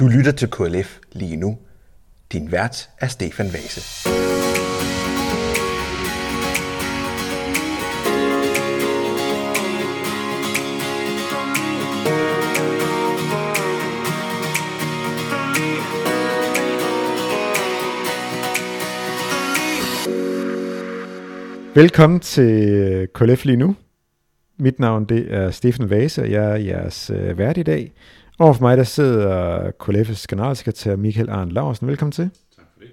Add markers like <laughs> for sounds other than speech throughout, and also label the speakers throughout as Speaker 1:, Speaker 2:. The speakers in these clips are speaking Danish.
Speaker 1: Du lytter til KLF lige nu. Din vært er Stefan Vase.
Speaker 2: Velkommen til øh, KLF lige nu. Mit navn det er Stefan Vase, og jeg er jeres øh, vært i dag. Over for mig der sidder KLF's generalsekretær Michael Arndt Larsen. Velkommen til.
Speaker 3: Tak for det.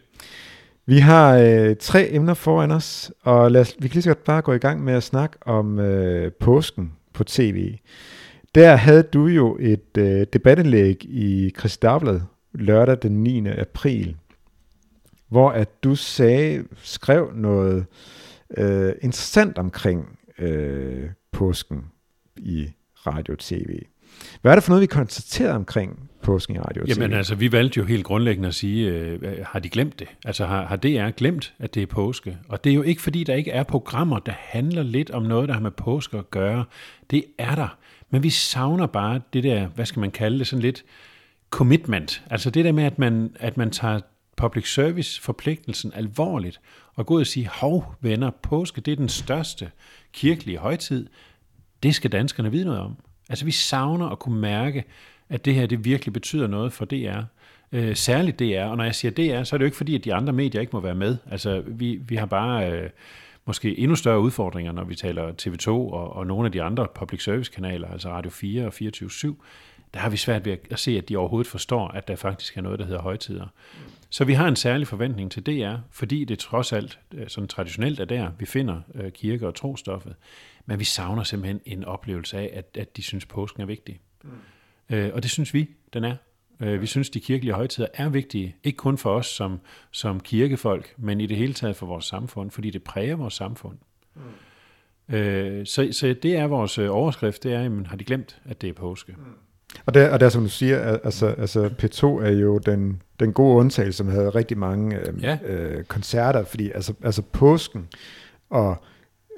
Speaker 2: Vi har øh, tre emner foran os, og lad os, vi kan lige så godt bare gå i gang med at snakke om øh, påsken på tv. Der havde du jo et øh, debatindlæg i Chris lørdag den 9. april, hvor at du sagde, skrev noget øh, interessant omkring øh, påsken i radio-tv. Hvad er det for noget, vi konstaterer omkring påsken i radio?
Speaker 3: Jamen altså, vi valgte jo helt grundlæggende at sige, øh, har de glemt det? Altså har, har DR glemt, at det er påske? Og det er jo ikke fordi, der ikke er programmer, der handler lidt om noget, der har med påske at gøre. Det er der. Men vi savner bare det der, hvad skal man kalde det, sådan lidt commitment. Altså det der med, at man, at man tager public service forpligtelsen alvorligt, og gå ud og sige, hov venner, påske det er den største kirkelige højtid, det skal danskerne vide noget om. Altså vi savner at kunne mærke, at det her det virkelig betyder noget for DR. Øh, særligt DR, og når jeg siger DR, så er det jo ikke fordi, at de andre medier ikke må være med. Altså vi, vi har bare øh, måske endnu større udfordringer, når vi taler TV2 og, og nogle af de andre public service kanaler, altså Radio 4 og 24-7, der har vi svært ved at se, at de overhovedet forstår, at der faktisk er noget, der hedder højtider. Så vi har en særlig forventning til DR, fordi det trods alt øh, sådan traditionelt er der, vi finder øh, kirke og trostoffet. Men vi savner simpelthen en oplevelse af, at, at de synes, påsken er vigtig. Mm. Øh, og det synes vi, den er. Øh, vi synes, de kirkelige højtider er vigtige, ikke kun for os som, som kirkefolk, men i det hele taget for vores samfund, fordi det præger vores samfund. Mm. Øh, så, så det er vores øh, overskrift, det er, jamen, har de glemt, at det er påske? Mm.
Speaker 2: Og der, og der som du siger, altså, altså P2 er jo den, den gode undtagelse, som havde rigtig mange øh, ja. øh, koncerter, fordi altså, altså påsken og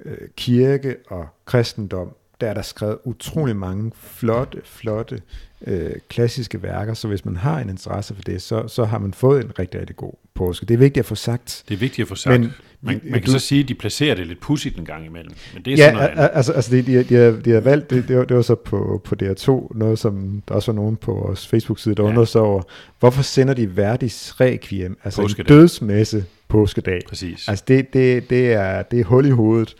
Speaker 2: øh, kirke og kristendom, der er der skrevet utrolig mange flotte, flotte øh, klassiske værker, så hvis man har en interesse for det, så, så har man fået en rigtig, rigtig god påske. Det er vigtigt at få sagt.
Speaker 3: Det er vigtigt at få sagt. Men, man, man kan du, så sige, at de placerer det lidt pudsigt en gang imellem, men det er
Speaker 2: ja,
Speaker 3: sådan noget
Speaker 2: altså, altså de, de, de, har, de har valgt, det, det, var, det var så på, på DR2, noget som der også var nogen på vores Facebook-side, der ja. undrede sig over, hvorfor sender de Verdis Requiem, altså påskedag. en dødsmesse påskedag?
Speaker 3: Præcis.
Speaker 2: Altså det, det, det, er, det er hul i hovedet.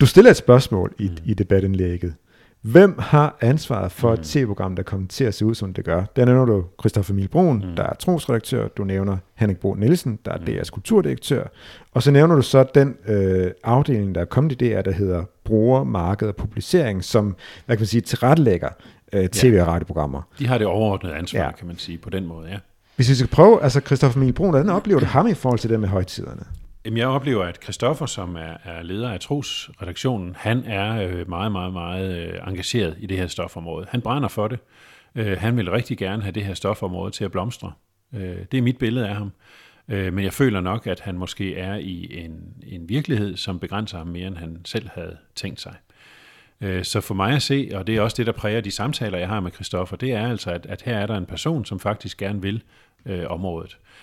Speaker 2: Du stiller et spørgsmål i, mm. i debatindlægget. Hvem har ansvaret for mm. et tv-program, der kommer til at se ud, som det gør? Der nævner du Christoffer Emil Brun, mm. der er trosredaktør. Du nævner Henrik Bro Nielsen, der er mm. DR's kulturdirektør. Og så nævner du så den øh, afdeling, der er kommet i DR, der hedder Bruger, Marked og Publicering, som, hvad kan man sige, tilrettelægger øh, tv- og radioprogrammer.
Speaker 3: De har det overordnede ansvar, ja. kan man sige, på den måde, ja.
Speaker 2: Hvis vi skal prøve, altså Christoffer Emil Brun, hvordan oplever du <clears throat> ham i forhold til det med højtiderne?
Speaker 3: Jamen, jeg oplever, at Christoffer, som er, er leder af trosredaktionen, han er øh, meget, meget, meget øh, engageret i det her stofområde. Han brænder for det. Øh, han vil rigtig gerne have det her stofområde til at blomstre. Øh, det er mit billede af ham. Øh, men jeg føler nok, at han måske er i en, en virkelighed, som begrænser ham mere, end han selv havde tænkt sig. Øh, så for mig at se, og det er også det, der præger de samtaler, jeg har med Christoffer, det er altså, at, at her er der en person, som faktisk gerne vil øh, området øh,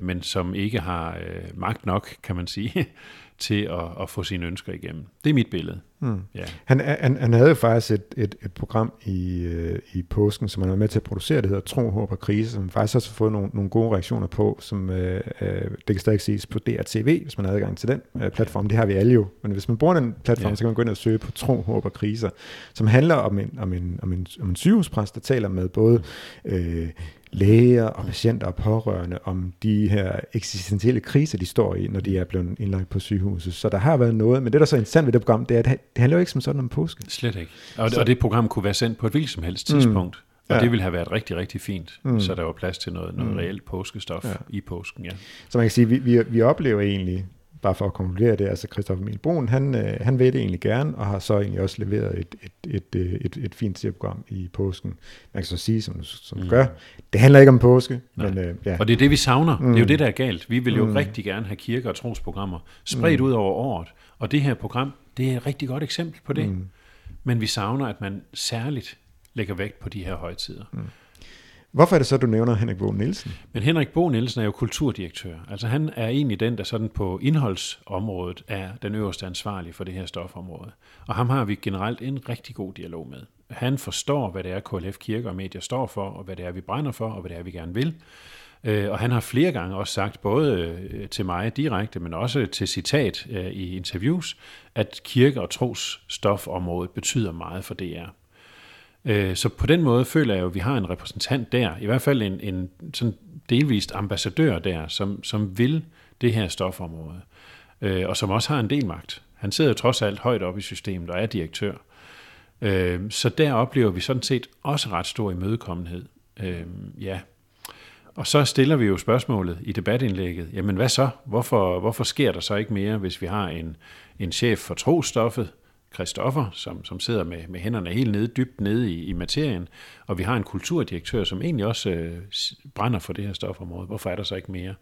Speaker 3: men som ikke har øh, magt nok, kan man sige, <laughs> til at, at få sine ønsker igennem. Det er mit billede.
Speaker 2: Mm. Ja. Han, han, han havde jo faktisk et, et, et program i, øh, i påsken, som han var med til at producere, det hedder Tro, Håb og Krise, som faktisk også har fået nogle, nogle gode reaktioner på, som øh, øh, det kan stadig ses på DRTV, hvis man har adgang til den øh, platform. Det har vi alle jo. Men hvis man bruger den platform, ja. så kan man gå ind og søge på Tro, Håb og Kriser, som handler om en, om en, om en, om en sygehuspræst, der taler med både øh, læger og patienter og pårørende om de her eksistentielle kriser, de står i, når de er blevet indlagt på sygehuset. Så der har været noget, men det der er så interessant ved det program, det er, at det handler jo ikke som sådan om påske.
Speaker 3: Slet ikke. Og, så, og det program kunne være sendt på et hvilket som helst tidspunkt. Mm. Og ja. det ville have været rigtig, rigtig fint, mm. så der var plads til noget, noget mm. reelt påskestof ja. i påsken. Ja.
Speaker 2: Så man kan sige, vi, vi, vi oplever egentlig bare for at konkludere det, altså Christoffer Emil Brun, han, øh, han vil det egentlig gerne, og har så egentlig også leveret et, et, et, et, et, et fint program i påsken. Man kan så sige, som, som mm. gør, det handler ikke om påske. Men, øh, ja.
Speaker 3: Og det er det, vi savner. Mm. Det er jo det, der er galt. Vi vil jo mm. rigtig gerne have kirke- og trosprogrammer spredt mm. ud over året, og det her program, det er et rigtig godt eksempel på det. Mm. Men vi savner, at man særligt lægger vægt på de her højtider. Mm.
Speaker 2: Hvorfor er det så, du nævner Henrik Bo Nielsen?
Speaker 3: Men Henrik Bo Nielsen er jo kulturdirektør. Altså han er egentlig den, der sådan på indholdsområdet er den øverste ansvarlige for det her stofområde. Og ham har vi generelt en rigtig god dialog med. Han forstår, hvad det er, KLF Kirke og Medier står for, og hvad det er, vi brænder for, og hvad det er, vi gerne vil. Øh, og han har flere gange også sagt, både øh, til mig direkte, men også til citat øh, i interviews, at kirke- og trosstofområdet betyder meget for DR. Øh, så på den måde føler jeg jo, at vi har en repræsentant der, i hvert fald en, en sådan delvist ambassadør der, som, som vil det her stofområde, øh, og som også har en del magt. Han sidder jo trods alt højt op i systemet og er direktør. Øh, så der oplever vi sådan set også ret stor imødekommenhed. Ja, og så stiller vi jo spørgsmålet i debatindlægget, jamen hvad så? Hvorfor, hvorfor sker der så ikke mere, hvis vi har en, en chef for trostoffet, Christoffer, som, som sidder med, med hænderne helt nede, dybt nede i, i materien, og vi har en kulturdirektør, som egentlig også øh, brænder for det her stofområde. Hvorfor er der så ikke mere?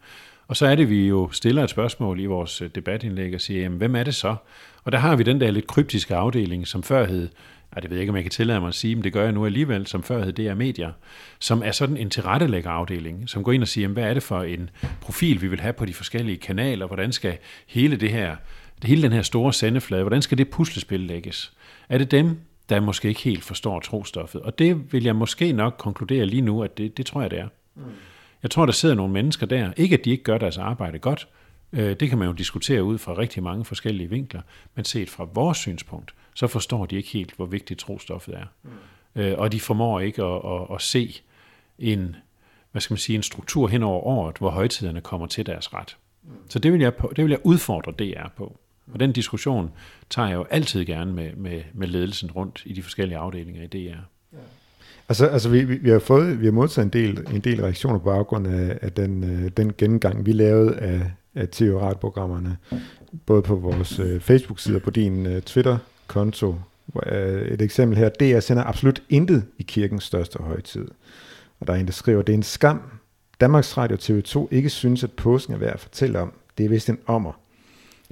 Speaker 3: Og så er det, vi jo stiller et spørgsmål i vores øh, debatindlæg og siger, jamen, hvem er det så? Og der har vi den der lidt kryptiske afdeling, som før hed ja, det ved jeg ikke, om jeg kan tillade mig at sige, men det gør jeg nu alligevel, som før hed DR Medier, som er sådan en tilrettelæggerafdeling, som går ind og siger, jamen, hvad er det for en profil, vi vil have på de forskellige kanaler, hvordan skal hele det her, hele den her store sendeflade, hvordan skal det puslespil lægges? Er det dem, der måske ikke helt forstår trostoffet? Og det vil jeg måske nok konkludere lige nu, at det, det tror jeg, det er. Mm. Jeg tror, der sidder nogle mennesker der, ikke at de ikke gør deres arbejde godt, øh, det kan man jo diskutere ud fra rigtig mange forskellige vinkler, men set fra vores synspunkt, så forstår de ikke helt, hvor vigtigt trostoffet er. Mm. Øh, og de formår ikke at, at, at se en, hvad skal man sige, en struktur hen over året, hvor højtiderne kommer til deres ret. Mm. Så det vil, jeg, det vil jeg udfordre DR på. Og den diskussion tager jeg jo altid gerne med, med, med ledelsen rundt i de forskellige afdelinger i DR. Ja.
Speaker 2: Altså, altså vi, vi, vi, har fået, vi har modtaget en del, en del reaktioner på baggrund af, af den, øh, den gennemgang, vi lavede af, af TV-radioprogrammerne, både på vores øh, Facebook-side og på din øh, Twitter konto. Øh, et eksempel her, DR sender absolut intet i kirkens største højtid. Og der er en, der skriver, det er en skam, Danmarks Radio TV2 ikke synes, at påsken er værd at fortælle om. Det er vist en ommer.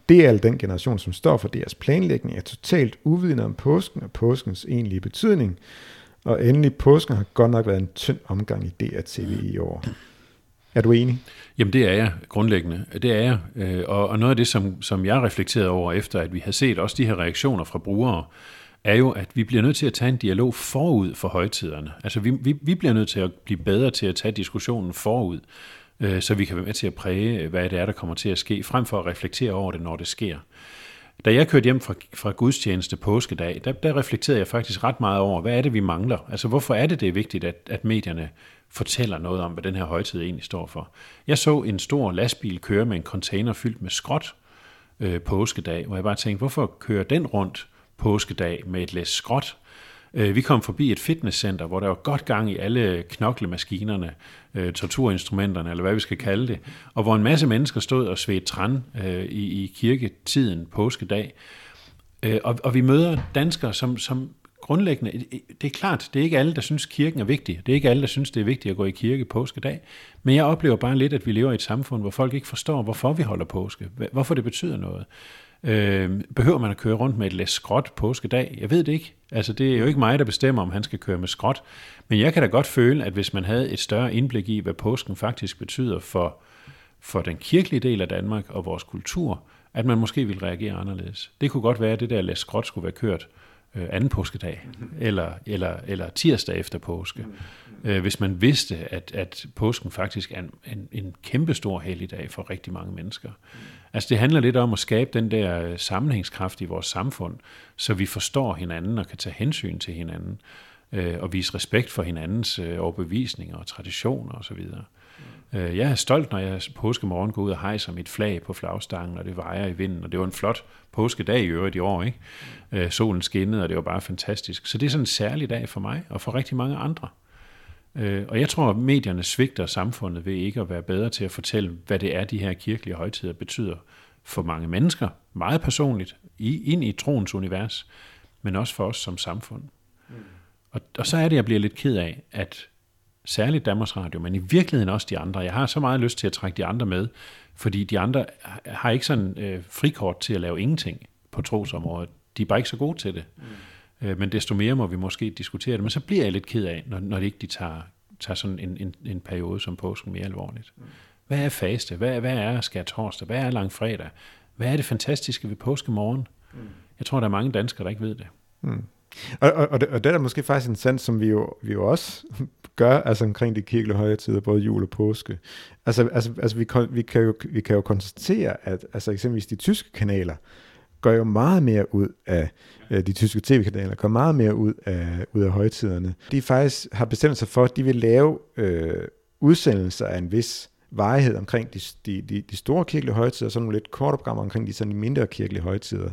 Speaker 2: Det er al den generation, som står for deres planlægning, er totalt uvidende om påsken og påskens egentlige betydning. Og endelig, påsken har godt nok været en tynd omgang i DRTV i år. Er du enig?
Speaker 3: Jamen det er jeg grundlæggende. Det er jeg. Øh, og, og noget af det, som, som jeg reflekterede over efter, at vi har set også de her reaktioner fra brugere, er jo, at vi bliver nødt til at tage en dialog forud for højtiderne. Altså vi, vi, vi bliver nødt til at blive bedre til at tage diskussionen forud, øh, så vi kan være med til at præge, øh, hvad det er, der kommer til at ske, frem for at reflektere over det, når det sker. Da jeg kørte hjem fra, fra gudstjeneste påskedag, der, der reflekterede jeg faktisk ret meget over, hvad er det, vi mangler? Altså hvorfor er det, det er vigtigt, at, at medierne fortæller noget om, hvad den her højtid egentlig står for. Jeg så en stor lastbil køre med en container fyldt med skråt øh, påskedag, hvor jeg bare tænkte, hvorfor kører den rundt påskedag med et læs skråt? Øh, vi kom forbi et fitnesscenter, hvor der var godt gang i alle knoklemaskinerne, øh, torturinstrumenterne, eller hvad vi skal kalde det, og hvor en masse mennesker stod og svedte træn øh, i, i kirketiden påskedag. Øh, og, og vi møder danskere, som, som grundlæggende, det er klart, det er ikke alle, der synes, kirken er vigtig. Det er ikke alle, der synes, det er vigtigt at gå i kirke påskedag. Men jeg oplever bare lidt, at vi lever i et samfund, hvor folk ikke forstår, hvorfor vi holder påske. Hvorfor det betyder noget. Øh, behøver man at køre rundt med et læs skråt påskedag? Jeg ved det ikke. Altså, det er jo ikke mig, der bestemmer, om han skal køre med skråt. Men jeg kan da godt føle, at hvis man havde et større indblik i, hvad påsken faktisk betyder for, for den kirkelige del af Danmark og vores kultur, at man måske ville reagere anderledes. Det kunne godt være, at det der læs skråt skulle være kørt øh, anden påskedag, eller, eller, eller tirsdag efter påske. Øh, hvis man vidste, at, at påsken faktisk er en, en, en kæmpestor helligdag for rigtig mange mennesker. Altså det handler lidt om at skabe den der øh, sammenhængskraft i vores samfund, så vi forstår hinanden og kan tage hensyn til hinanden, øh, og vise respekt for hinandens øh, overbevisninger og traditioner osv. Øh, jeg er stolt, når jeg påskemorgen går ud og hejser mit flag på flagstangen, og det vejer i vinden, og det var en flot påskedag i øvrigt i år. Ikke? Øh, solen skinnede, og det var bare fantastisk. Så det er sådan en særlig dag for mig, og for rigtig mange andre og jeg tror, at medierne svigter samfundet ved ikke at være bedre til at fortælle, hvad det er, de her kirkelige højtider betyder for mange mennesker, meget personligt, ind i troens univers, men også for os som samfund. Mm. Og, og så er det, jeg bliver lidt ked af, at særligt Danmarks Radio, men i virkeligheden også de andre. Jeg har så meget lyst til at trække de andre med, fordi de andre har ikke sådan øh, frikort til at lave ingenting på trosområdet. De er bare ikke så gode til det. Mm. Øh, men desto mere må vi måske diskutere det. Men så bliver jeg lidt ked af, når, når det ikke de tager tager sådan en, en, en periode som påsken mere alvorligt. Hvad er faste? Hvad, hvad er skær torsdag? Hvad er langfredag? Hvad er det fantastiske ved påskemorgen? Mm. Jeg tror, der er mange danskere, der ikke ved det. Mm.
Speaker 2: Og, og, og, det, og det er måske faktisk en sand, som vi jo, vi jo også <laughs> gør, altså omkring de kirkelige højtider, både jul og påske. Altså, altså, altså vi, kan, vi, kan jo, vi kan jo konstatere, at altså eksempelvis de tyske kanaler, gør jo meget mere ud af øh, de tyske tv-kanaler, gør meget mere ud af, ud af højtiderne. De faktisk har bestemt sig for, at de vil lave øh, udsendelser af en vis varighed omkring de, de, de, de store kirkelige højtider, og sådan nogle lidt korte programmer omkring de, sådan de mindre kirkelige højtider.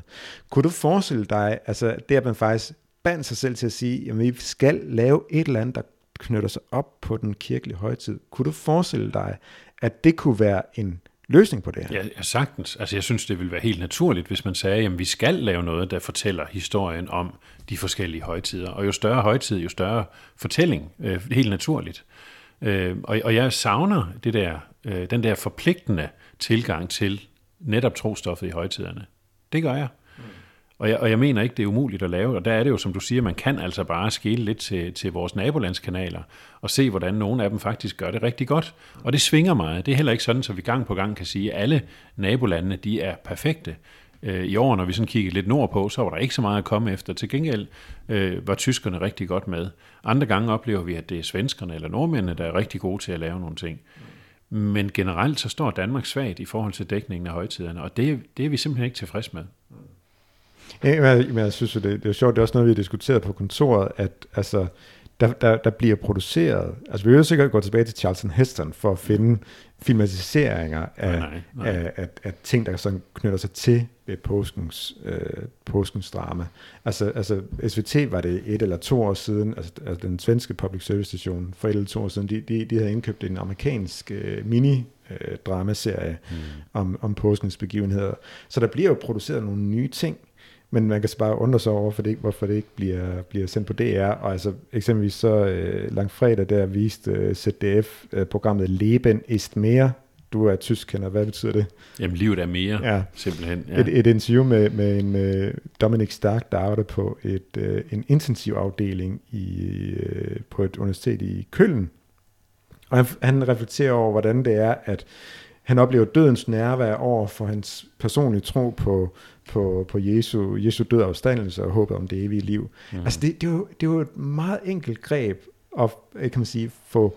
Speaker 2: Kunne du forestille dig, altså det at man faktisk bandt sig selv til at sige, at vi skal lave et eller andet, der knytter sig op på den kirkelige højtid. Kunne du forestille dig, at det kunne være en løsning på det her?
Speaker 3: Ja, sagtens. Altså, jeg synes, det ville være helt naturligt, hvis man sagde, at vi skal lave noget, der fortæller historien om de forskellige højtider. Og jo større højtid, jo større fortælling. Øh, helt naturligt. Øh, og, og jeg savner det der, øh, den der forpligtende tilgang til netop trostoffet i højtiderne. Det gør jeg. Og jeg, og jeg mener ikke, det er umuligt at lave, og der er det jo, som du siger, man kan altså bare skille lidt til, til vores nabolandskanaler, og se, hvordan nogle af dem faktisk gør det rigtig godt. Og det svinger meget. Det er heller ikke sådan, så vi gang på gang kan sige, at alle nabolandene, de er perfekte. Øh, I år, når vi sådan kiggede lidt nordpå, så var der ikke så meget at komme efter. Til gengæld øh, var tyskerne rigtig godt med. Andre gange oplever vi, at det er svenskerne eller nordmændene, der er rigtig gode til at lave nogle ting. Men generelt så står Danmark svagt i forhold til dækningen af højtiderne, og det, det er vi simpelthen ikke tilfreds med.
Speaker 2: Ja, men jeg synes jo, det, det er sjovt, det er også noget, vi har diskuteret på kontoret, at altså, der, der, der bliver produceret, altså vi vil jo sikkert gå tilbage til Charlton Heston for at finde filmatiseringer af, nej, nej. Af, af, af ting, der sådan knytter sig til ved påskens, øh, påskens drama. Altså, altså SVT var det et eller to år siden, altså, altså den svenske public service station for et eller to år siden, de, de, de havde indkøbt en amerikansk øh, mini øh, dramaserie mm. om, om påskens begivenheder. Så der bliver jo produceret nogle nye ting, men man kan så bare undre sig over, hvorfor det ikke, hvorfor det ikke bliver, bliver sendt på DR. Og altså eksempelvis så øh, lang fredag, der viste øh, ZDF-programmet øh, Leben ist mehr. Du er tysk kender, hvad betyder det?
Speaker 3: Jamen, livet er mere, ja. simpelthen.
Speaker 2: Ja. Et, et interview med, med en øh, Dominic Stark, der arbejder på et, øh, en intensivafdeling i, øh, på et universitet i Køln. Og han, han reflekterer over, hvordan det er, at han oplever dødens nærvær over for hans personlige tro på, på, på Jesu, Jesu død og opstandelse og håbet om det evige liv. Mm. Altså det, det, er jo, det er jo et meget enkelt greb at kan man sige, få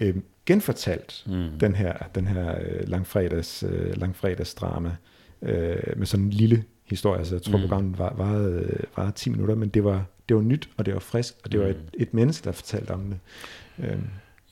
Speaker 2: øh, genfortalt mm. den her, den her øh, langfredags, øh, langfredagsdrama øh, med sådan en lille historie. Altså, jeg tror, mm. programmet var, var, var 10 minutter, men det var, det var nyt, og det var frisk, og det mm. var et, et menneske, der fortalte om det. Øh.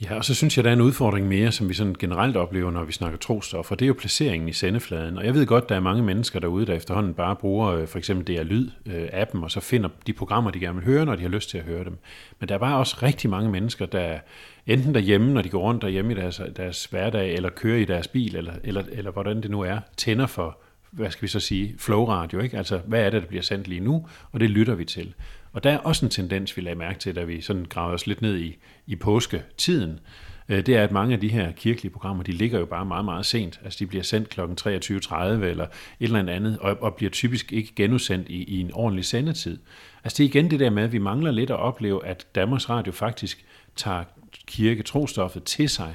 Speaker 3: Ja, og så synes jeg, der er en udfordring mere, som vi sådan generelt oplever, når vi snakker trostof, og det er jo placeringen i sendefladen. Og jeg ved godt, der er mange mennesker derude, der efterhånden bare bruger øh, for eksempel DR Lyd-appen, øh, og så finder de programmer, de gerne vil høre, når de har lyst til at høre dem. Men der er bare også rigtig mange mennesker, der enten derhjemme, når de går rundt derhjemme i deres, deres hverdag, eller kører i deres bil, eller, eller, eller hvordan det nu er, tænder for, hvad skal vi så sige, flow radio, ikke? Altså, hvad er det, der bliver sendt lige nu? Og det lytter vi til. Og der er også en tendens, vi lagde mærke til, da vi sådan gravede os lidt ned i, i påsketiden, øh, det er, at mange af de her kirkelige programmer, de ligger jo bare meget, meget sent. Altså de bliver sendt kl. 23.30 eller et eller andet, og, og bliver typisk ikke genudsendt i, i en ordentlig sendetid. Altså det er igen det der med, at vi mangler lidt at opleve, at Danmarks Radio faktisk tager kirke trostoffet til sig,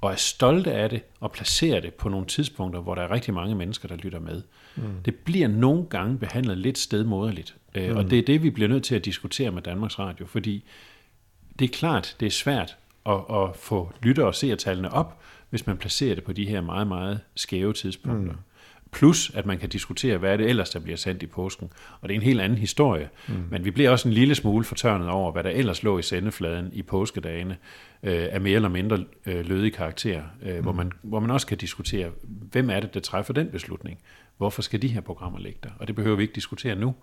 Speaker 3: og er stolte af det, og placerer det på nogle tidspunkter, hvor der er rigtig mange mennesker, der lytter med. Mm. Det bliver nogle gange behandlet lidt stedmoderligt, øh, mm. og det er det, vi bliver nødt til at diskutere med Danmarks Radio, fordi det er klart, det er svært at, at få lytter- og seertallene op, hvis man placerer det på de her meget, meget skæve tidspunkter. Mm. Plus, at man kan diskutere, hvad er det ellers, der bliver sendt i påsken. Og det er en helt anden historie. Mm. Men vi bliver også en lille smule fortørnet over, hvad der ellers lå i sendefladen i påskedagene, øh, af mere eller mindre øh, lødige karakter, øh, mm. hvor, man, hvor man også kan diskutere, hvem er det, der træffer den beslutning? Hvorfor skal de her programmer ligge der? Og det behøver vi ikke diskutere nu.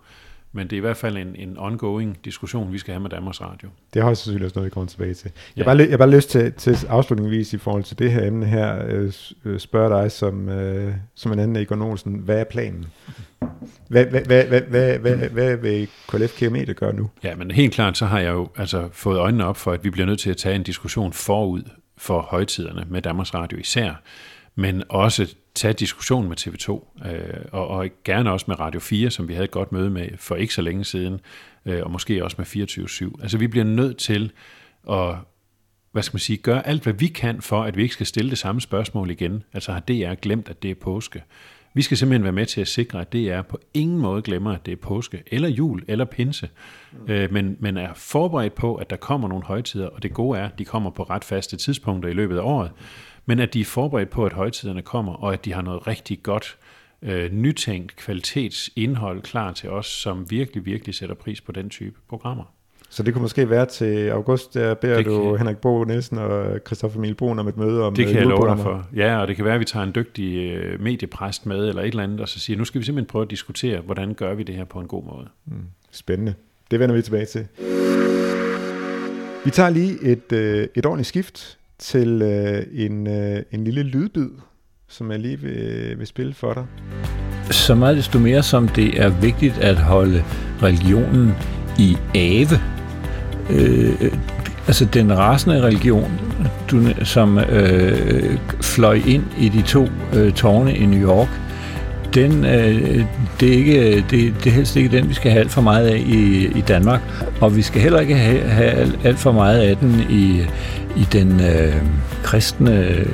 Speaker 3: Men det er i hvert fald en, en ongoing diskussion, vi skal have med Danmarks Radio.
Speaker 2: Det har også selvfølgelig også noget, vi kommer tilbage til. Ja. Jeg har bare, jeg bare lyst til, til afslutningsvis i forhold til det her emne her, øh, øh spørge dig som, øh, som en anden Egon Olsen, hvad er planen? Hvad, hvad, hvad, hvad, hvad, hvad, hvad vil KLF Kilometer gøre nu?
Speaker 3: Ja, men helt klart, så har jeg jo altså fået øjnene op for, at vi bliver nødt til at tage en diskussion forud for højtiderne med Danmarks Radio især, men også tage diskussion med TV2, øh, og, og gerne også med Radio 4, som vi havde et godt møde med for ikke så længe siden, øh, og måske også med 24-7. Altså vi bliver nødt til at hvad skal man sige, gøre alt, hvad vi kan for, at vi ikke skal stille det samme spørgsmål igen. Altså har DR glemt, at det er påske? Vi skal simpelthen være med til at sikre, at DR på ingen måde glemmer, at det er påske, eller jul, eller pinse, mm. øh, men, men er forberedt på, at der kommer nogle højtider, og det gode er, at de kommer på ret faste tidspunkter i løbet af året, men at de er forberedt på, at højtiderne kommer, og at de har noget rigtig godt øh, nytænkt kvalitetsindhold klar til os, som virkelig, virkelig sætter pris på den type programmer.
Speaker 2: Så det kunne måske være til august, der beder det du kan... Henrik Bo Nielsen og Christoffer Emil Brun om et møde om
Speaker 3: Det kan jeg love dig for. Ja, og det kan være, at vi tager en dygtig øh, mediepræst med, eller et eller andet, og så siger, nu skal vi simpelthen prøve at diskutere, hvordan gør vi det her på en god måde. Mm,
Speaker 2: spændende. Det vender vi tilbage til. Vi tager lige et, øh, et ordentligt skift til øh, en, øh, en lille lydbid, som jeg lige vil, øh, vil spille for dig.
Speaker 4: Så meget desto mere som det er vigtigt at holde religionen i ave. Øh, altså den rasende religion, du, som øh, fløj ind i de to øh, tårne i New York, den, øh, det, er ikke, det, det er helst ikke den, vi skal have alt for meget af i, i Danmark, og vi skal heller ikke have, have alt for meget af den i, i den øh, kristne øh,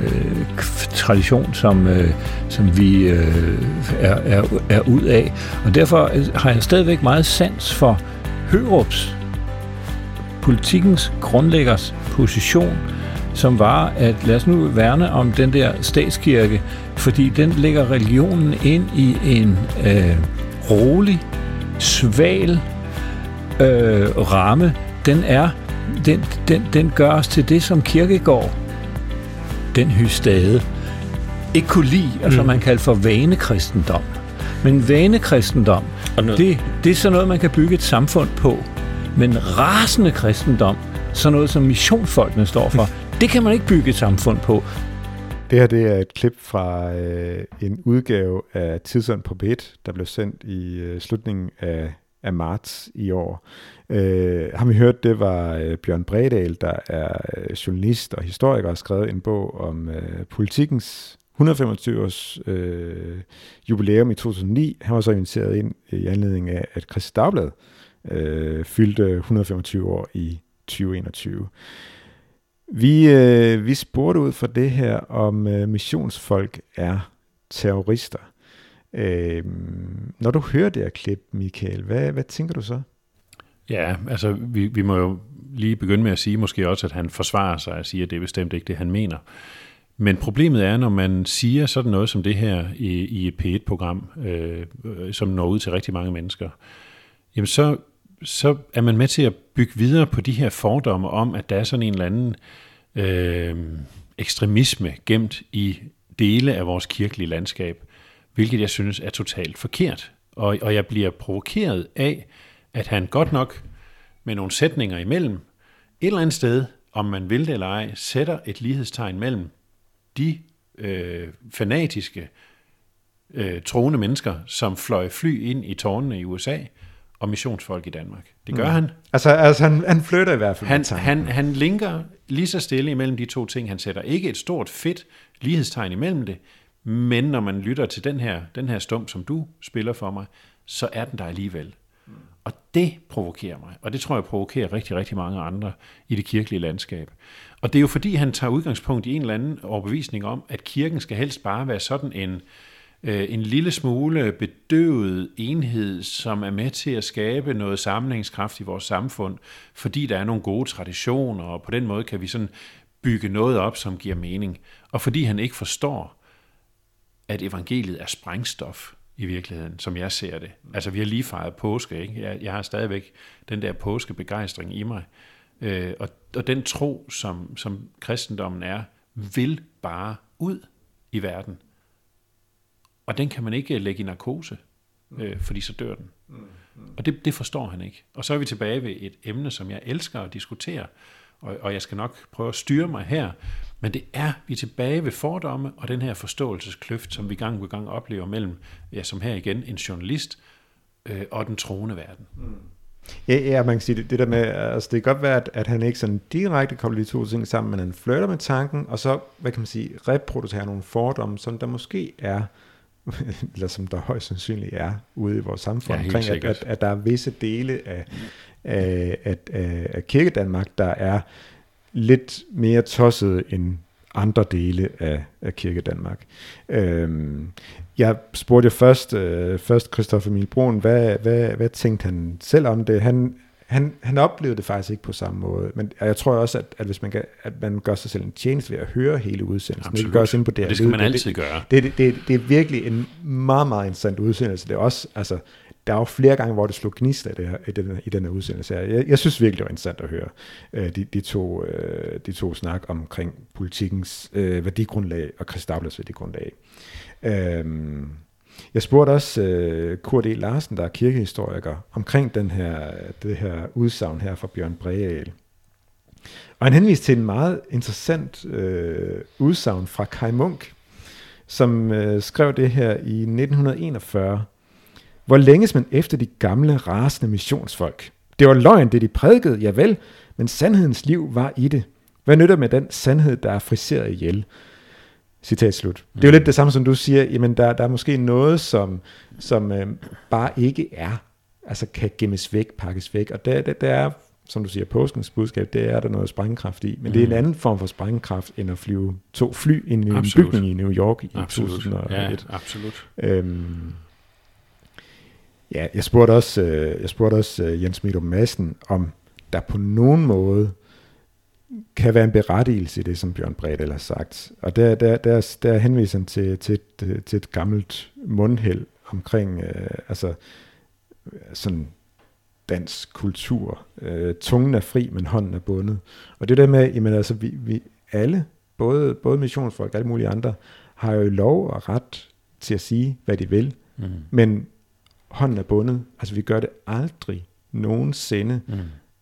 Speaker 4: tradition, som, øh, som vi øh, er, er, er ud af. Og derfor øh, har jeg stadigvæk meget sans for Hørups, politikens grundlæggers position, som var, at lad os nu værne om den der statskirke, fordi den lægger religionen ind i en øh, rolig, sval øh, ramme. Den er, den, den, den gør os til det, som kirkegård, den hystade, ikke kunne lide, altså mm. man kalder for vanekristendom. Men vanekristendom, det, det er sådan noget, man kan bygge et samfund på. Men rasende kristendom, sådan noget som missionsfolkene står for, <laughs> det kan man ikke bygge et samfund på.
Speaker 2: Det her det er et klip fra øh, en udgave af Tidsånd på B1, der blev sendt i øh, slutningen af, af marts i år. Øh, har vi hørt, det var øh, Bjørn Bredal, der er øh, journalist og historiker, og har skrevet en bog om øh, politikens 125 års øh, jubilæum i 2009. Han var så inviteret ind i anledning af, at Christi Dagblad øh, fyldte 125 år i 2021. Vi, øh, vi spurgte ud fra det her, om øh, missionsfolk er terrorister. Øh, når du hører det her klip, Michael, hvad, hvad tænker du så?
Speaker 3: Ja, altså vi, vi må jo lige begynde med at sige måske også, at han forsvarer sig og siger, at det er bestemt ikke det, han mener. Men problemet er, når man siger sådan noget som det her i, i et P1-program, øh, øh, som når ud til rigtig mange mennesker, jamen så så er man med til at bygge videre på de her fordomme om, at der er sådan en eller anden øh, ekstremisme gemt i dele af vores kirkelige landskab, hvilket jeg synes er totalt forkert. Og, og jeg bliver provokeret af, at han godt nok med nogle sætninger imellem, et eller andet sted, om man vil det eller ej, sætter et lighedstegn mellem de øh, fanatiske øh, troende mennesker, som fløj fly ind i tårnene i USA, og missionsfolk i Danmark. Det gør mm. han.
Speaker 2: Altså, altså han, han flytter i hvert fald.
Speaker 3: Han, han, han linker lige så stille imellem de to ting. Han sætter ikke et stort fedt lighedstegn imellem det, men når man lytter til den her, den her stump, som du spiller for mig, så er den der alligevel. Mm. Og det provokerer mig, og det tror jeg provokerer rigtig, rigtig mange andre i det kirkelige landskab. Og det er jo fordi, han tager udgangspunkt i en eller anden overbevisning om, at kirken skal helst bare være sådan en, øh, en lille smule bedøvet enhed, som er med til at skabe noget sammenhængskraft i vores samfund, fordi der er nogle gode traditioner, og på den måde kan vi sådan bygge noget op, som giver mening. Og fordi han ikke forstår, at evangeliet er sprængstof i virkeligheden, som jeg ser det. Altså, vi har lige fejret påske, ikke? Jeg, jeg har stadigvæk den der påskebegejstring i mig. Øh, og, og den tro, som, som kristendommen er, vil bare ud i verden. Og den kan man ikke lægge i narkose, øh, fordi så dør den. Og det, det forstår han ikke. Og så er vi tilbage ved et emne, som jeg elsker at diskutere, og, og jeg skal nok prøve at styre mig her, men det er, vi er tilbage ved fordomme og den her forståelseskløft, som vi gang på gang oplever mellem, ja, som her igen, en journalist øh, og den troende verden. Mm.
Speaker 2: Ja, ja, man kan sige det, det der med, altså det kan godt være, at, at han ikke sådan direkte kobler de to ting sammen, men han flytter med tanken, og så, hvad kan man sige, reproducerer nogle fordomme, som der måske er <laughs> eller som der højst sandsynligt er ude i vores samfund, ja, omkring, at, at, at der er visse dele af, af, af, af, af kirkedanmark, der er lidt mere tosset end andre dele af, af Kirke Danmark. Øhm, jeg spurgte jo først, øh, først Christoffer Milbroen, hvad, hvad, hvad tænkte han selv om det? Han, han, han oplevede det faktisk ikke på samme måde, men jeg tror også, at, at hvis man, kan, at man gør sig selv en tjeneste ved at høre hele udsendelsen,
Speaker 3: Absolut.
Speaker 2: det gør os ind på det,
Speaker 3: det skal man altid
Speaker 2: det,
Speaker 3: gøre.
Speaker 2: Det, det, det, det er virkelig en meget, meget interessant udsendelse. Det er også, altså, der er jo flere gange, hvor det slog gnist af det her, i, den, i den her udsendelse. Jeg, jeg synes virkelig, det var interessant at høre øh, de, de, to, øh, de to snak omkring politikens øh, værdigrundlag og Christablers værdigrundlag. Øh, jeg spurgte også øh, Kurt E. Larsen, der er kirkehistoriker, omkring den her, det her udsagn her fra Bjørn Breal. Og han henviste til en meget interessant øh, udsagn fra Kai Munk, som øh, skrev det her i 1941. Hvor længes man efter de gamle, rasende missionsfolk? Det var løgn, det de prædikede, ja vel, men sandhedens liv var i det. Hvad nytter med den sandhed, der er friseret ihjel? Citat slut. Det er jo lidt det samme, som du siger, jamen der, der er måske noget, som, som øh, bare ikke er, altså kan gemmes væk, pakkes væk, og der, der, der er, som du siger, påskens budskab, det er der noget sprængkraft i, men mm. det er en anden form for sprængkraft, end at flyve to fly ind i en
Speaker 3: Absolut.
Speaker 2: bygning i New York i
Speaker 3: Absolut.
Speaker 2: 2001.
Speaker 3: Ja, absolut.
Speaker 2: Øhm, ja, jeg spurgte også, øh, jeg spurgte også øh, Jens Midum Madsen, om der på nogen måde kan være en berettigelse i det, som Bjørn Bredal har sagt. Og der, der, der, der henviser han til, til, et, til et gammelt mundhæld omkring øh, altså, sådan dansk kultur. Øh, tungen er fri, men hånden er bundet. Og det der med, jamen altså, vi, vi alle, både, både missionsfolk og alle mulige andre, har jo lov og ret til at sige, hvad de vil,
Speaker 3: Mm.
Speaker 2: men hånden er bundet. Altså vi gør det aldrig nogensinde
Speaker 3: Mm.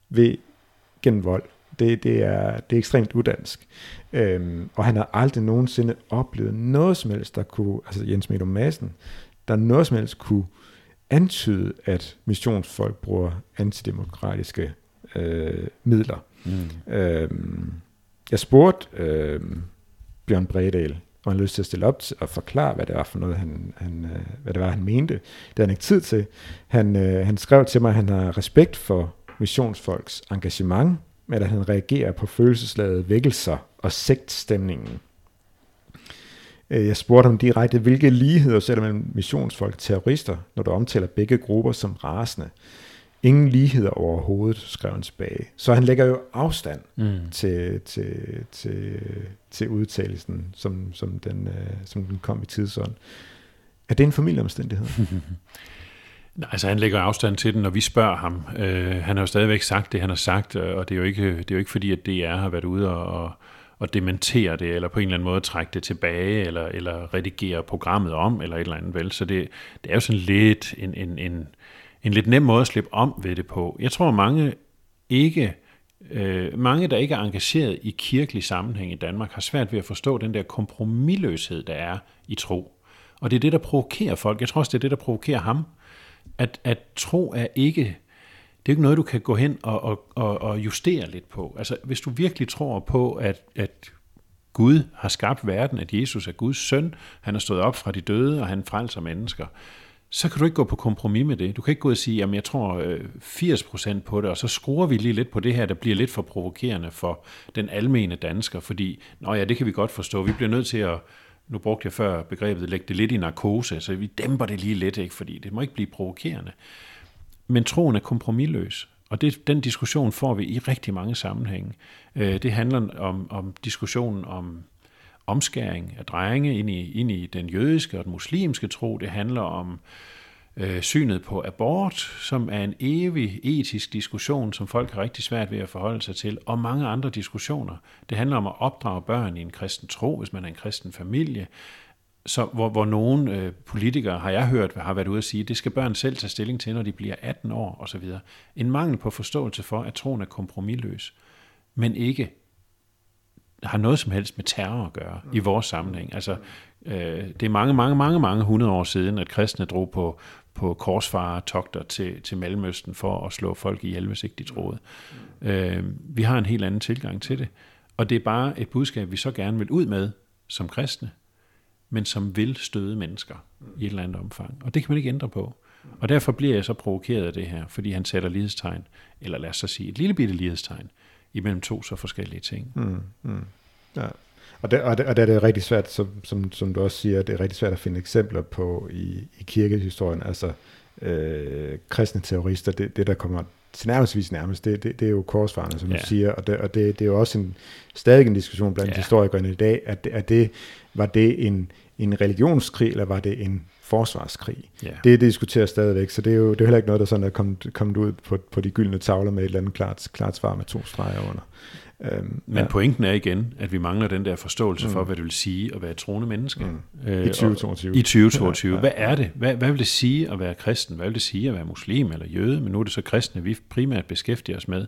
Speaker 2: ved gennem vold. Det, det, er, det er ekstremt udansk. Øhm, og han har aldrig nogensinde oplevet noget som helst, der kunne, altså Jens Medum Madsen, der noget som helst kunne antyde, at missionsfolk bruger antidemokratiske øh, midler.
Speaker 3: Mm.
Speaker 2: Øhm, jeg spurgte øhm, Bjørn Bredal, hvor han lyst til at stille op og forklare, hvad det var for noget, han, han, øh, hvad det var, han mente. Det havde han ikke tid til. Han, øh, han skrev til mig, at han har respekt for missionsfolks engagement, men at han reagerer på følelsesladede vækkelser og sektstemningen. Øh, jeg spurgte ham direkte, hvilke ligheder sætter mellem missionsfolk og terrorister, når du omtaler begge grupper som rasende. Ingen ligheder overhovedet, skrev han tilbage. Så han lægger jo afstand
Speaker 3: Mm.
Speaker 2: til, til, til, til udtalelsen, som, som, den, øh, som den kom i tidsånd. Er det en familieomstændighed? <laughs>
Speaker 3: Nej, Altså han lægger afstand til den, når vi spørger ham. Øh, han har jo stadigvæk sagt det, han har sagt, øh, og det er jo ikke, det er jo ikke fordi, at DR har været ude og, og, og dementere det, eller på en eller anden måde trække det tilbage, eller, eller redigere programmet om, eller et eller andet vel. Så det, det er jo sådan lidt en, en, en, en lidt nem måde at slippe om ved det på. Jeg tror, mange ikke øh, mange, der ikke er engageret i kirkelig sammenhæng i Danmark, har svært ved at forstå den der kompromilløshed, der er i tro. Og det er det, der provokerer folk. Jeg tror også, det er det, der provokerer ham. At, at tro er ikke, det er ikke noget, du kan gå hen og, og, og, og justere lidt på. Altså, hvis du virkelig tror på, at, at Gud har skabt verden, at Jesus er Guds søn, han er stået op fra de døde, og han frelser mennesker, så kan du ikke gå på kompromis med det. Du kan ikke gå og sige, jamen jeg tror øh, 80% på det, og så skruer vi lige lidt på det her, der bliver lidt for provokerende for den almene dansker, fordi, nå ja, det kan vi godt forstå, vi bliver nødt til at, nu brugte jeg før begrebet, lægge det lidt i narkose, så vi dæmper det lige lidt, ikke? fordi det må ikke blive provokerende. Men troen er kompromilløs, og det, den diskussion får vi i rigtig mange sammenhænge. Øh, det handler om, om diskussionen om omskæring af drenge ind i, ind i den jødiske og den muslimske tro. Det handler om øh, synet på abort, som er en evig etisk diskussion, som folk har rigtig svært ved at forholde sig til, og mange andre diskussioner. Det handler om at opdrage børn i en kristen tro, hvis man er en kristen familie, så, hvor, hvor nogle øh, politikere, har jeg hørt, har været ude at sige, det skal børn selv tage stilling til, når de bliver 18 år osv. En mangel på forståelse for, at troen er kompromilløs, men ikke har noget som helst med terror at gøre i vores sammenhæng. Altså, øh, det er mange, mange, mange, mange hundrede år siden, at kristne drog på, på korsfarer-togter til, til Mellemøsten for at slå folk ihjel, hvis ikke de troede. Øh, vi har en helt anden tilgang til det. Og det er bare et budskab, vi så gerne vil ud med som kristne, men som vil støde mennesker i et eller andet omfang. Og det kan man ikke ændre på. Og derfor bliver jeg så provokeret af det her, fordi han sætter lighedstegn, eller lad os så sige et lille bitte lighedstegn, imellem to så forskellige ting.
Speaker 2: Mm, mm. Ja. Og der, og, der, og der er det rigtig svært, som, som, som du også siger, det er rigtig svært at finde eksempler på i, i kirkehistorien, altså øh, kristne terrorister, det, det der kommer til nærmest nærmest, det, det, det er jo korsfarerne, som ja. du siger, og, det, og det, det er jo også en, stadig en diskussion blandt ja. historikerne i dag, at, at det, var det en, en religionskrig, eller var det en forsvarskrig? Ja. Det diskuteres stadigvæk, så det er jo det er heller ikke noget, der sådan er kommet, kommet ud på, på de gyldne tavler med et eller andet klart, klart svar med to streger under.
Speaker 3: Øhm, Men ja. pointen er igen, at vi mangler den der forståelse mm. for, hvad det vil sige at være et troende menneske. Mm.
Speaker 2: Øh, I 2022.
Speaker 3: I 2022. Ja, ja. Hvad er det? Hvad, hvad vil det sige at være kristen? Hvad vil det sige at være muslim eller jøde? Men nu er det så kristne, vi primært beskæftiger os med.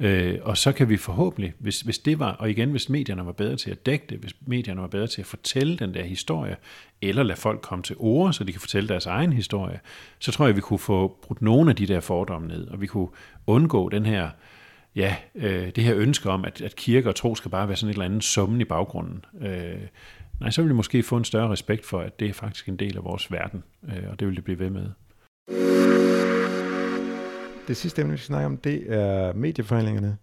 Speaker 3: Øh, og så kan vi forhåbentlig, hvis, hvis det var, og igen, hvis medierne var bedre til at dække det, hvis medierne var bedre til at fortælle den der historie, eller lade folk komme til ord, så de kan fortælle deres egen historie, så tror jeg, vi kunne få brudt nogle af de der fordomme ned, og vi kunne undgå den her ja, øh, det her ønske om, at, at kirke og tro skal bare være sådan et eller andet summen i baggrunden. Øh, nej, så vil vi måske få en større respekt for, at det er faktisk en del af vores verden, øh, og det vil det blive ved med.
Speaker 2: Det sidste emne, vi skal snakke om, det er medieforhandlingerne.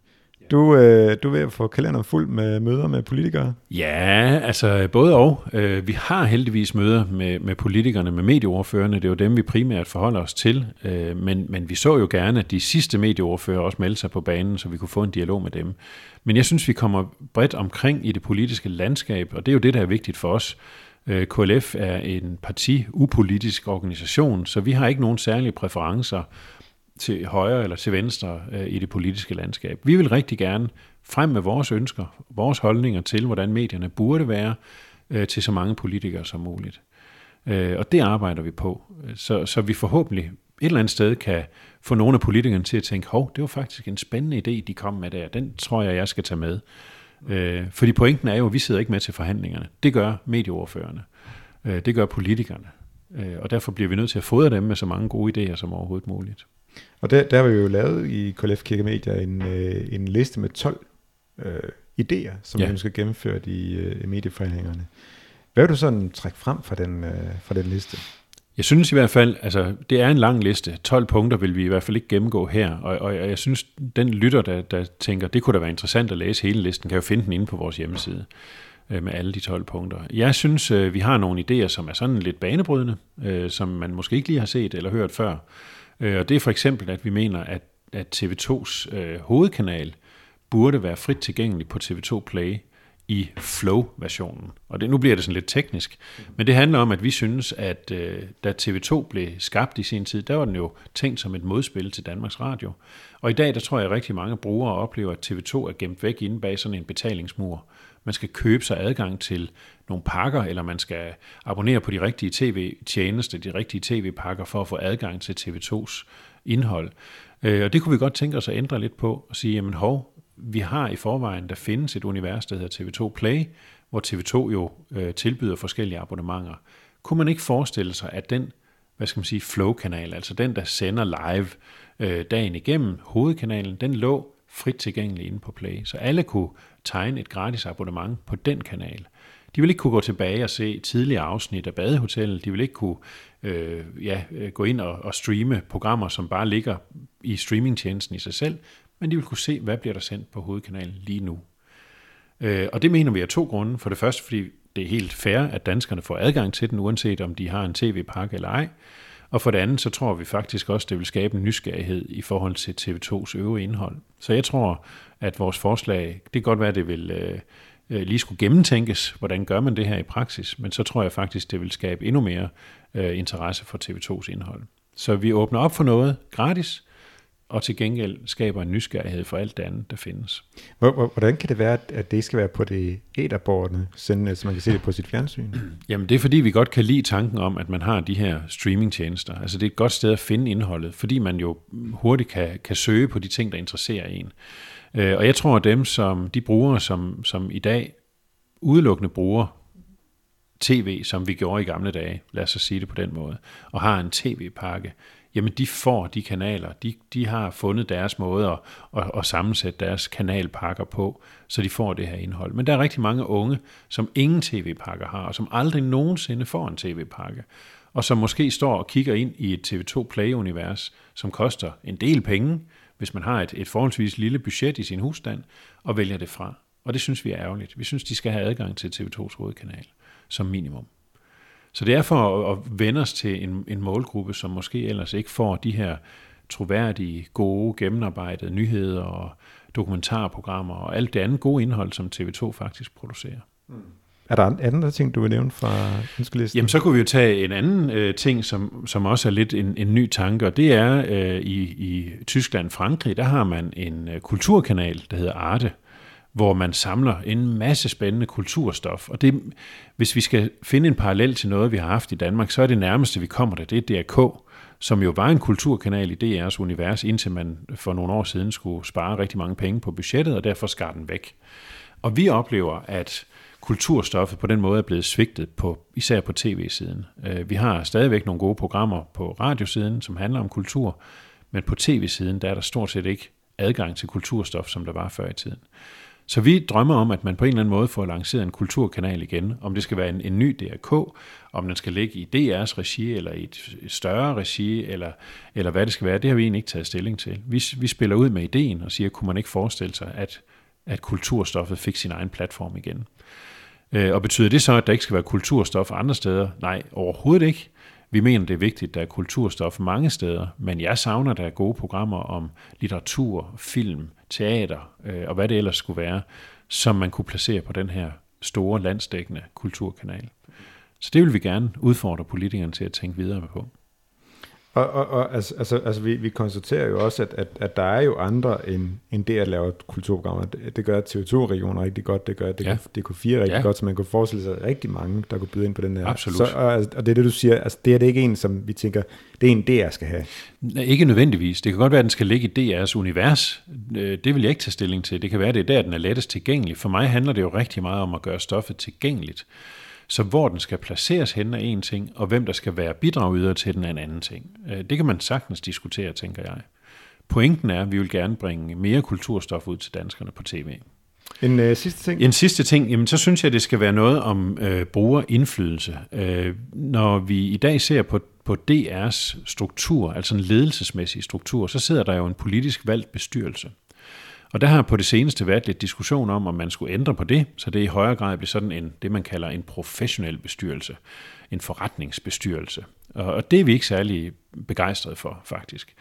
Speaker 2: Du, øh, du er ved at få kalenderen fuld med møder med politikere?
Speaker 3: Ja, altså øh, både og. Øh, vi har heldigvis møder med, med politikerne, med medieordførerne. Det er jo dem, vi primært forholder os til. Øh, men, men vi så jo gerne, at de sidste medieordfører også meldte sig på banen, så vi kunne få en dialog med dem. Men jeg synes, vi kommer bredt omkring i det politiske landskab, og det er jo det, der er vigtigt for os. Øh, KLF er en parti-upolitisk organisation, så vi har ikke nogen særlige præferencer til højre eller til venstre øh, i det politiske landskab. Vi vil rigtig gerne frem med vores ønsker, vores holdninger til, hvordan medierne burde være øh, til så mange politikere som muligt. Øh, og det arbejder vi på, så, så vi forhåbentlig et eller andet sted kan få nogle af politikerne til at tænke, hov, det var faktisk en spændende idé, de kom med der. Den tror jeg, jeg skal tage med. Øh, fordi pointen er jo, at vi sidder ikke med til forhandlingerne. Det gør medieordførerne. Øh, det gør politikerne. Øh, og derfor bliver vi nødt til at fodre dem med så mange gode idéer som overhovedet muligt.
Speaker 2: Og der, der har vi jo lavet i KLF Kirke Media en, øh, en liste med 12 øh, idéer, som ja. vi skal gennemføre i, øh, i medieforhandlingerne. Hvad vil du sådan trække frem fra den, øh, fra den liste?
Speaker 3: Jeg synes i hvert fald, altså det er en lang liste. 12 punkter vil vi i hvert fald ikke gennemgå her. Og, og jeg synes, den lytter, der, der tænker, det kunne da være interessant at læse hele listen, kan jo finde den inde på vores hjemmeside øh, med alle de 12 punkter. Jeg synes, øh, vi har nogle idéer, som er sådan lidt banebrydende, øh, som man måske ikke lige har set eller hørt før. Øh, og det er for eksempel, at vi mener, at, at TV2's øh, hovedkanal burde være frit tilgængelig på TV2 Play i Flow-versionen. Og det, nu bliver det sådan lidt teknisk, men det handler om, at vi synes, at øh, da TV2 blev skabt i sin tid, der var den jo tænkt som et modspil til Danmarks Radio. Og i dag, der tror jeg, at rigtig mange brugere oplever, at TV2 er gemt væk inde bag sådan en betalingsmur. Man skal købe sig adgang til nogle pakker, eller man skal abonnere på de rigtige tv-tjenester, de rigtige tv-pakker, for at få adgang til TV2's indhold. Øh, og det kunne vi godt tænke os at ændre lidt på, og sige, jamen hov, vi har i forvejen, der findes et univers, der hedder TV2 Play, hvor TV2 jo øh, tilbyder forskellige abonnementer. Kunne man ikke forestille sig, at den, hvad skal man sige, flow-kanal, altså den, der sender live øh, dagen igennem, hovedkanalen, den lå frit tilgængelig inde på Play, så alle kunne tegne et gratis abonnement på den kanal. De vil ikke kunne gå tilbage og se tidligere afsnit af Badehotellet. De vil ikke kunne øh, ja, øh, gå ind og, og streame programmer, som bare ligger i streamingtjenesten i sig selv, men de vil kunne se, hvad bliver der sendt på hovedkanalen lige nu. Øh, og det mener vi af to grunde. For det første, fordi det er helt fair, at danskerne får adgang til den, uanset om de har en tv-pakke eller ej. Og for det andet, så tror vi faktisk også, det vil skabe en nysgerrighed i forhold til TV2's øvrige indhold. Så jeg tror, at vores forslag, det kan godt være, det vil øh, øh, lige skulle gennemtænkes, hvordan gør man det her i praksis, men så tror jeg faktisk, det vil skabe endnu mere øh, interesse for TV2's indhold. Så vi åbner op for noget gratis, og til gengæld skaber en nysgerrighed for alt det andet, der findes.
Speaker 2: Hvordan kan det være, at det skal være på det æderbordene, så man kan se det på sit fjernsyn? <clears throat>
Speaker 3: Jamen det er fordi, vi godt kan lide tanken om, at man har de her streamingtjenester. Altså det er et godt sted at finde indholdet, fordi man jo hurtigt kan, kan søge på de ting, der interesserer en. Øh, og jeg tror, at dem, som de brugere, som, som i dag udelukkende bruger tv, som vi gjorde i gamle dage, lad os så sige det på den måde, og har en tv-pakke, jamen de får de kanaler, de, de har fundet deres måde at, at, at sammensætte deres kanalpakker på, så de får det her indhold. Men der er rigtig mange unge, som ingen tv-pakker har, og som aldrig nogensinde får en tv-pakke, og som måske står og kigger ind i et TV2 Play-univers, som koster en del penge, hvis man har et, et forholdsvis lille budget i sin husstand, og vælger det fra. Og det synes vi er ærgerligt. Vi synes, de skal have adgang til TV2's hovedkanal som minimum. Så det er for at, at vende os til en, en målgruppe, som måske ellers ikke får de her troværdige, gode, gennemarbejdede nyheder og dokumentarprogrammer og alt det andet gode indhold, som TV2 faktisk producerer. Mm.
Speaker 2: Er der andre ting, du vil nævne fra ønskelisten?
Speaker 3: Jamen, så kunne vi jo tage en anden øh, ting, som, som også er lidt en, en ny tanke, og det er øh, i, i Tyskland Frankrig, der har man en øh, kulturkanal, der hedder Arte, hvor man samler en masse spændende kulturstof. Og det, hvis vi skal finde en parallel til noget, vi har haft i Danmark, så er det nærmeste, vi kommer det, det er DRK, som jo var en kulturkanal i DR's univers, indtil man for nogle år siden skulle spare rigtig mange penge på budgettet, og derfor skar den væk. Og vi oplever, at kulturstoffet på den måde er blevet svigtet, på, især på tv-siden. Øh, vi har stadigvæk nogle gode programmer på radiosiden, som handler om kultur, men på tv-siden, der er der stort set ikke adgang til kulturstof, som der var før i tiden. Så vi drømmer om, at man på en eller anden måde får lanceret en kulturkanal igen. Om det skal være en, en ny DRK, om den skal ligge i DR's regi, eller i et, større regi, eller, eller hvad det skal være, det har vi egentlig ikke taget stilling til. Vi, vi spiller ud med ideen og siger, kunne man ikke forestille sig, at, at kulturstoffet fik sin egen platform igen. Øh, og betyder det så, at der ikke skal være kulturstof andre steder? Nej, overhovedet ikke. Vi mener, det er vigtigt, at der er kulturstof mange steder, men jeg savner, at der er gode programmer om litteratur, film, teater øh, og hvad det ellers skulle være, som man kunne placere på den her store landsdækkende kulturkanal. Så det vil vi gerne udfordre politikerne til at tænke videre på.
Speaker 2: Og, og, og altså, altså, altså vi, vi konstaterer jo også, at, at, at der er jo andre end, end det at lave kulturprogrammer. Det, det gør TV2-regionen rigtig godt, det gør det, ja. DK4 rigtig ja. godt, så man kunne forestille sig rigtig mange, der kunne byde ind på den her.
Speaker 3: Absolut.
Speaker 2: Så, og, og det er det, du siger, altså, det er det ikke en, som vi tænker, det er en, DR skal have.
Speaker 3: Ikke nødvendigvis. Det kan godt være, at den skal ligge i DR's univers. Øh, det vil jeg ikke tage stilling til. Det kan være, at det er der, den er lettest tilgængelig. For mig handler det jo rigtig meget om at gøre stoffet tilgængeligt. Så hvor den skal placeres hen er en ting, og hvem der skal være bidragyder til den er en anden ting. Øh, det kan man sagtens diskutere, tænker jeg. Pointen er, at vi vil gerne bringe mere kulturstof ud til danskerne på tv.
Speaker 2: En øh, sidste ting?
Speaker 3: En sidste ting, jamen så synes jeg, det skal være noget om øh, brugerindflydelse. Øh, når vi i dag ser på, på DR's struktur, altså en ledelsesmæssig struktur, så sidder der jo en politisk valgt bestyrelse. Og der har på det seneste været lidt diskussion om, om man skulle ændre på det, så det i højere grad bliver sådan en, det man kalder en professionel bestyrelse, en forretningsbestyrelse. Og det er vi ikke særlig begejstrede for, faktisk.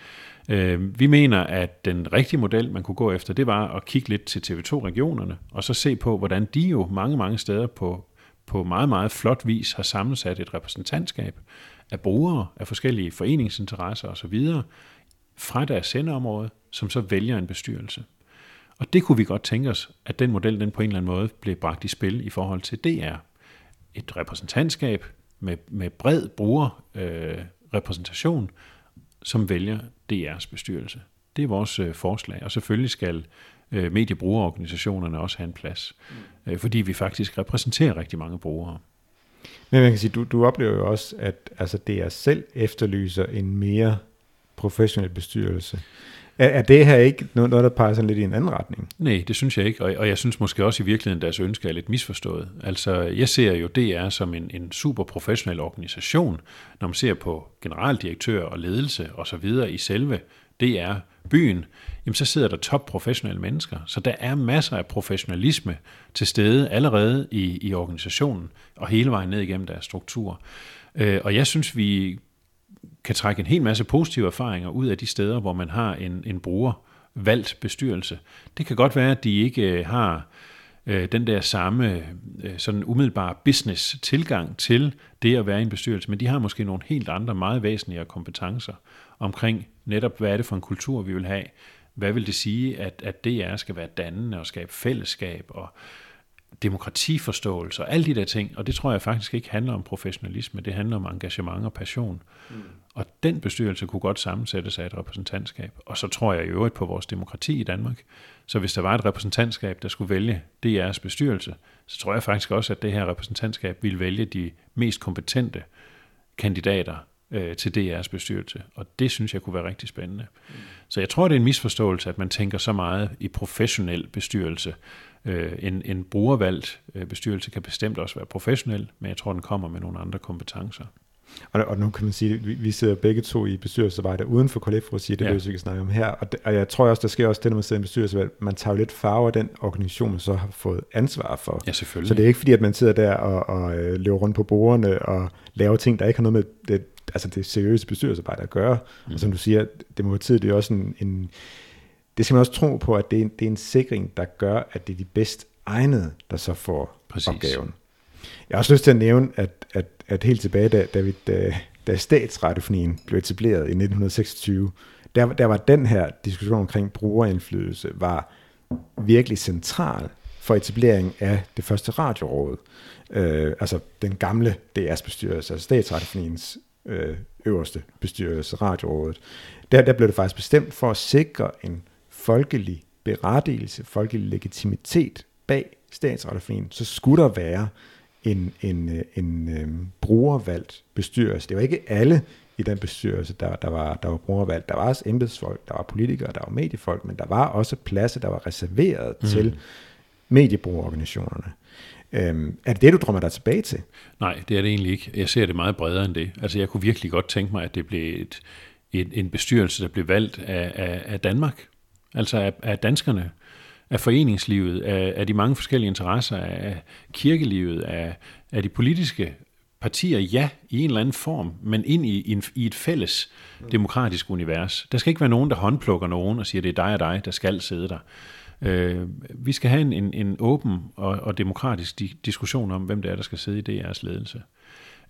Speaker 3: Øh, vi mener, at den rigtige model, man kunne gå efter, det var at kigge lidt til TV2-regionerne, og så se på, hvordan de jo mange, mange steder på, på meget, meget flot vis har sammensat et repræsentantskab af brugere, af forskellige foreningsinteresser osv., fra deres sendeområde, som så vælger en bestyrelse. Og det kunne vi godt tænke os, at den model den på en eller anden måde blev bragt i spil i forhold til DR. Et repræsentantskab med, med bred brugerrepræsentation, øh, som vælger DR's bestyrelse. Det er vores øh, forslag, og selvfølgelig skal øh, mediebrugerorganisationerne også have en plads, mm. øh, fordi vi faktisk repræsenterer rigtig mange brugere.
Speaker 2: Men man kan sige, du, du oplever jo også, at altså, DR selv efterlyser en mere professionel bestyrelse. Er, er det her ikke noget, der peger sådan lidt i en anden retning?
Speaker 3: Nej, det synes jeg ikke, og, og jeg synes måske også i virkeligheden, deres ønske er lidt misforstået. Altså, jeg ser jo DR som en, en super professionel organisation, når man ser på generaldirektør og ledelse og så videre i selve DR byen, jamen så sidder der top professionelle mennesker. Så der er masser af professionalisme til stede allerede i, i organisationen og hele vejen ned igennem deres struktur. Øh, og jeg synes, vi kan trække en hel masse positive erfaringer ud af de steder, hvor man har en, en bruger valgt bestyrelse. Det kan godt være, at de ikke øh, har øh, den der samme øh, sådan umiddelbare business tilgang til det at være i en bestyrelse, men de har måske nogle helt andre, meget væsentlige kompetencer omkring netop, hvad er det for en kultur, vi vil have. Hvad vil det sige, at, at DR skal være dannende og skabe fællesskab og demokratiforståelse og alle de der ting, og det tror jeg faktisk ikke handler om professionalisme, det handler om engagement og passion. Mm. Og den bestyrelse kunne godt sammensættes af et repræsentantskab. Og så tror jeg i øvrigt på vores demokrati i Danmark. Så hvis der var et repræsentantskab, der skulle vælge DR's bestyrelse, så tror jeg faktisk også, at det her repræsentantskab ville vælge de mest kompetente kandidater øh, til DR's bestyrelse. Og det synes jeg kunne være rigtig spændende. Mm. Så jeg tror, det er en misforståelse, at man tænker så meget i professionel bestyrelse. Øh, en, en brugervalgt øh, bestyrelse kan bestemt også være professionel, men jeg tror, den kommer med nogle andre kompetencer.
Speaker 2: Og, og nu kan man sige, at vi, vi sidder begge to i bestyrelsesarbejde uden for KLF, for at sige, det ja. løser vi kan snakke om her. Og, det, og jeg tror også, der sker også det, når man sidder i en bestyrelse, man tager jo lidt farve af den organisation, man så har fået ansvar for.
Speaker 3: Ja, selvfølgelig.
Speaker 2: Så det er ikke fordi, at man sidder der og, og øh, løber rundt på bordene og laver ting, der ikke har noget med det, altså det seriøse bestyrelsesarbejde at gøre. Mm. Og som du siger, demokratiet det er også en, en det skal man også tro på, at det er, en, det er en sikring, der gør, at det er de bedst egnede, der så får Præcis. opgaven. Jeg har også lyst til at nævne, at, at, at helt tilbage, da, da, vi, da, da statsradiofonien blev etableret i 1926, der, der var den her diskussion omkring brugerindflydelse var virkelig central for etableringen af det første radioråd. Øh, altså den gamle DR's bestyrelse, altså statsradiofoniens øh, øverste bestyrelse, radiorådet. Der, der blev det faktisk bestemt for at sikre en folkelig berettigelse, folkelig legitimitet bag statsradiofonien, så skulle der være en, en, en, en øhm, brugervalgt bestyrelse. Det var ikke alle i den bestyrelse, der, der, var, der var brugervalgt. Der var også embedsfolk, der var politikere, der var mediefolk, men der var også pladser, der var reserveret mm. til mediebrugerorganisationerne. Øhm, er det det, du drømmer dig tilbage til?
Speaker 3: Nej, det er det egentlig ikke. Jeg ser det meget bredere end det. Altså, jeg kunne virkelig godt tænke mig, at det blev et, et, en bestyrelse, der blev valgt af, af, af Danmark. Altså af, af danskerne af foreningslivet, af, af de mange forskellige interesser, af kirkelivet, af, af de politiske partier, ja, i en eller anden form, men ind i, i, i et fælles demokratisk univers. Der skal ikke være nogen, der håndplukker nogen og siger, det er dig og dig, der skal sidde der. Øh, vi skal have en, en, en åben og, og demokratisk di- diskussion om, hvem det er, der skal sidde i DR's ledelse.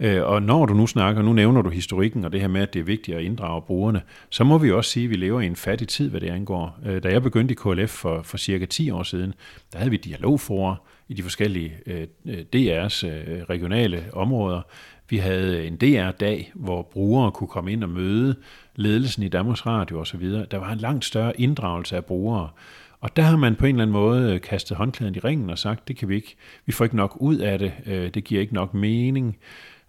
Speaker 3: Øh, og når du nu snakker, nu nævner du historikken og det her med, at det er vigtigt at inddrage brugerne, så må vi også sige, at vi lever i en fattig tid, hvad det angår. Øh, da jeg begyndte i KLF for, for cirka 10 år siden, der havde vi dialogforer i de forskellige øh, øh, DR's regionale områder. Vi havde en DR-dag, hvor brugere kunne komme ind og møde ledelsen i Danmarks Radio osv. Der var en langt større inddragelse af brugere. Og der har man på en eller anden måde kastet håndklæden i ringen og sagt, det kan vi ikke, vi får ikke nok ud af det, det giver ikke nok mening.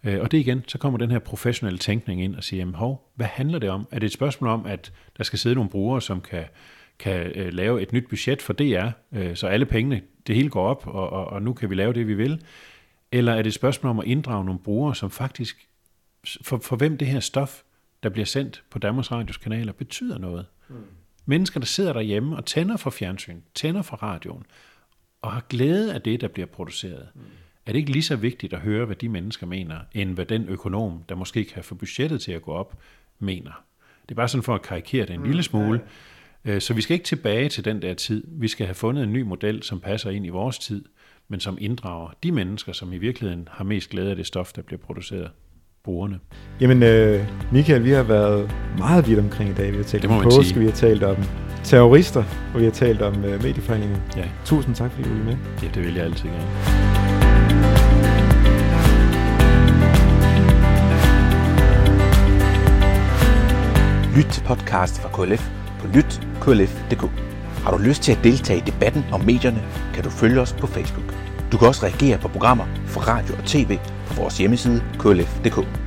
Speaker 3: Øh, og det igen, så kommer den her professionelle tænkning ind og siger, jamen hov, hvad handler det om? Er det et spørgsmål om, at der skal sidde nogle brugere, som kan, kan øh, lave et nyt budget for DR, øh, så alle pengene, det hele går op, og, og, og nu kan vi lave det, vi vil? Eller er det et spørgsmål om at inddrage nogle brugere, som faktisk, for, for hvem det her stof, der bliver sendt på Danmarks Radios kanaler, betyder noget? Mm. Mennesker, der sidder derhjemme og tænder for fjernsyn, tænder for radioen, og har glæde af det, der bliver produceret. Mm er det ikke lige så vigtigt at høre, hvad de mennesker mener, end hvad den økonom, der måske kan få budgettet til at gå op, mener? Det er bare sådan for at karikere det en mm, lille smule. Øh, så vi skal ikke tilbage til den der tid. Vi skal have fundet en ny model, som passer ind i vores tid, men som inddrager de mennesker, som i virkeligheden har mest glæde af det stof, der bliver produceret brugerne.
Speaker 2: Jamen, øh, Michael, vi har været meget vidt omkring i dag. Vi har talt om påske, sige. vi har talt om terrorister, og vi har talt om øh, medieforeningen. Ja. Tusind tak, fordi du var med.
Speaker 3: Ja, det vil jeg altid gerne.
Speaker 1: Lyt til podcast fra KLF på lytklf.dk. Har du lyst til at deltage i debatten om medierne, kan du følge os på Facebook. Du kan også reagere på programmer fra radio og tv på vores hjemmeside klf.dk.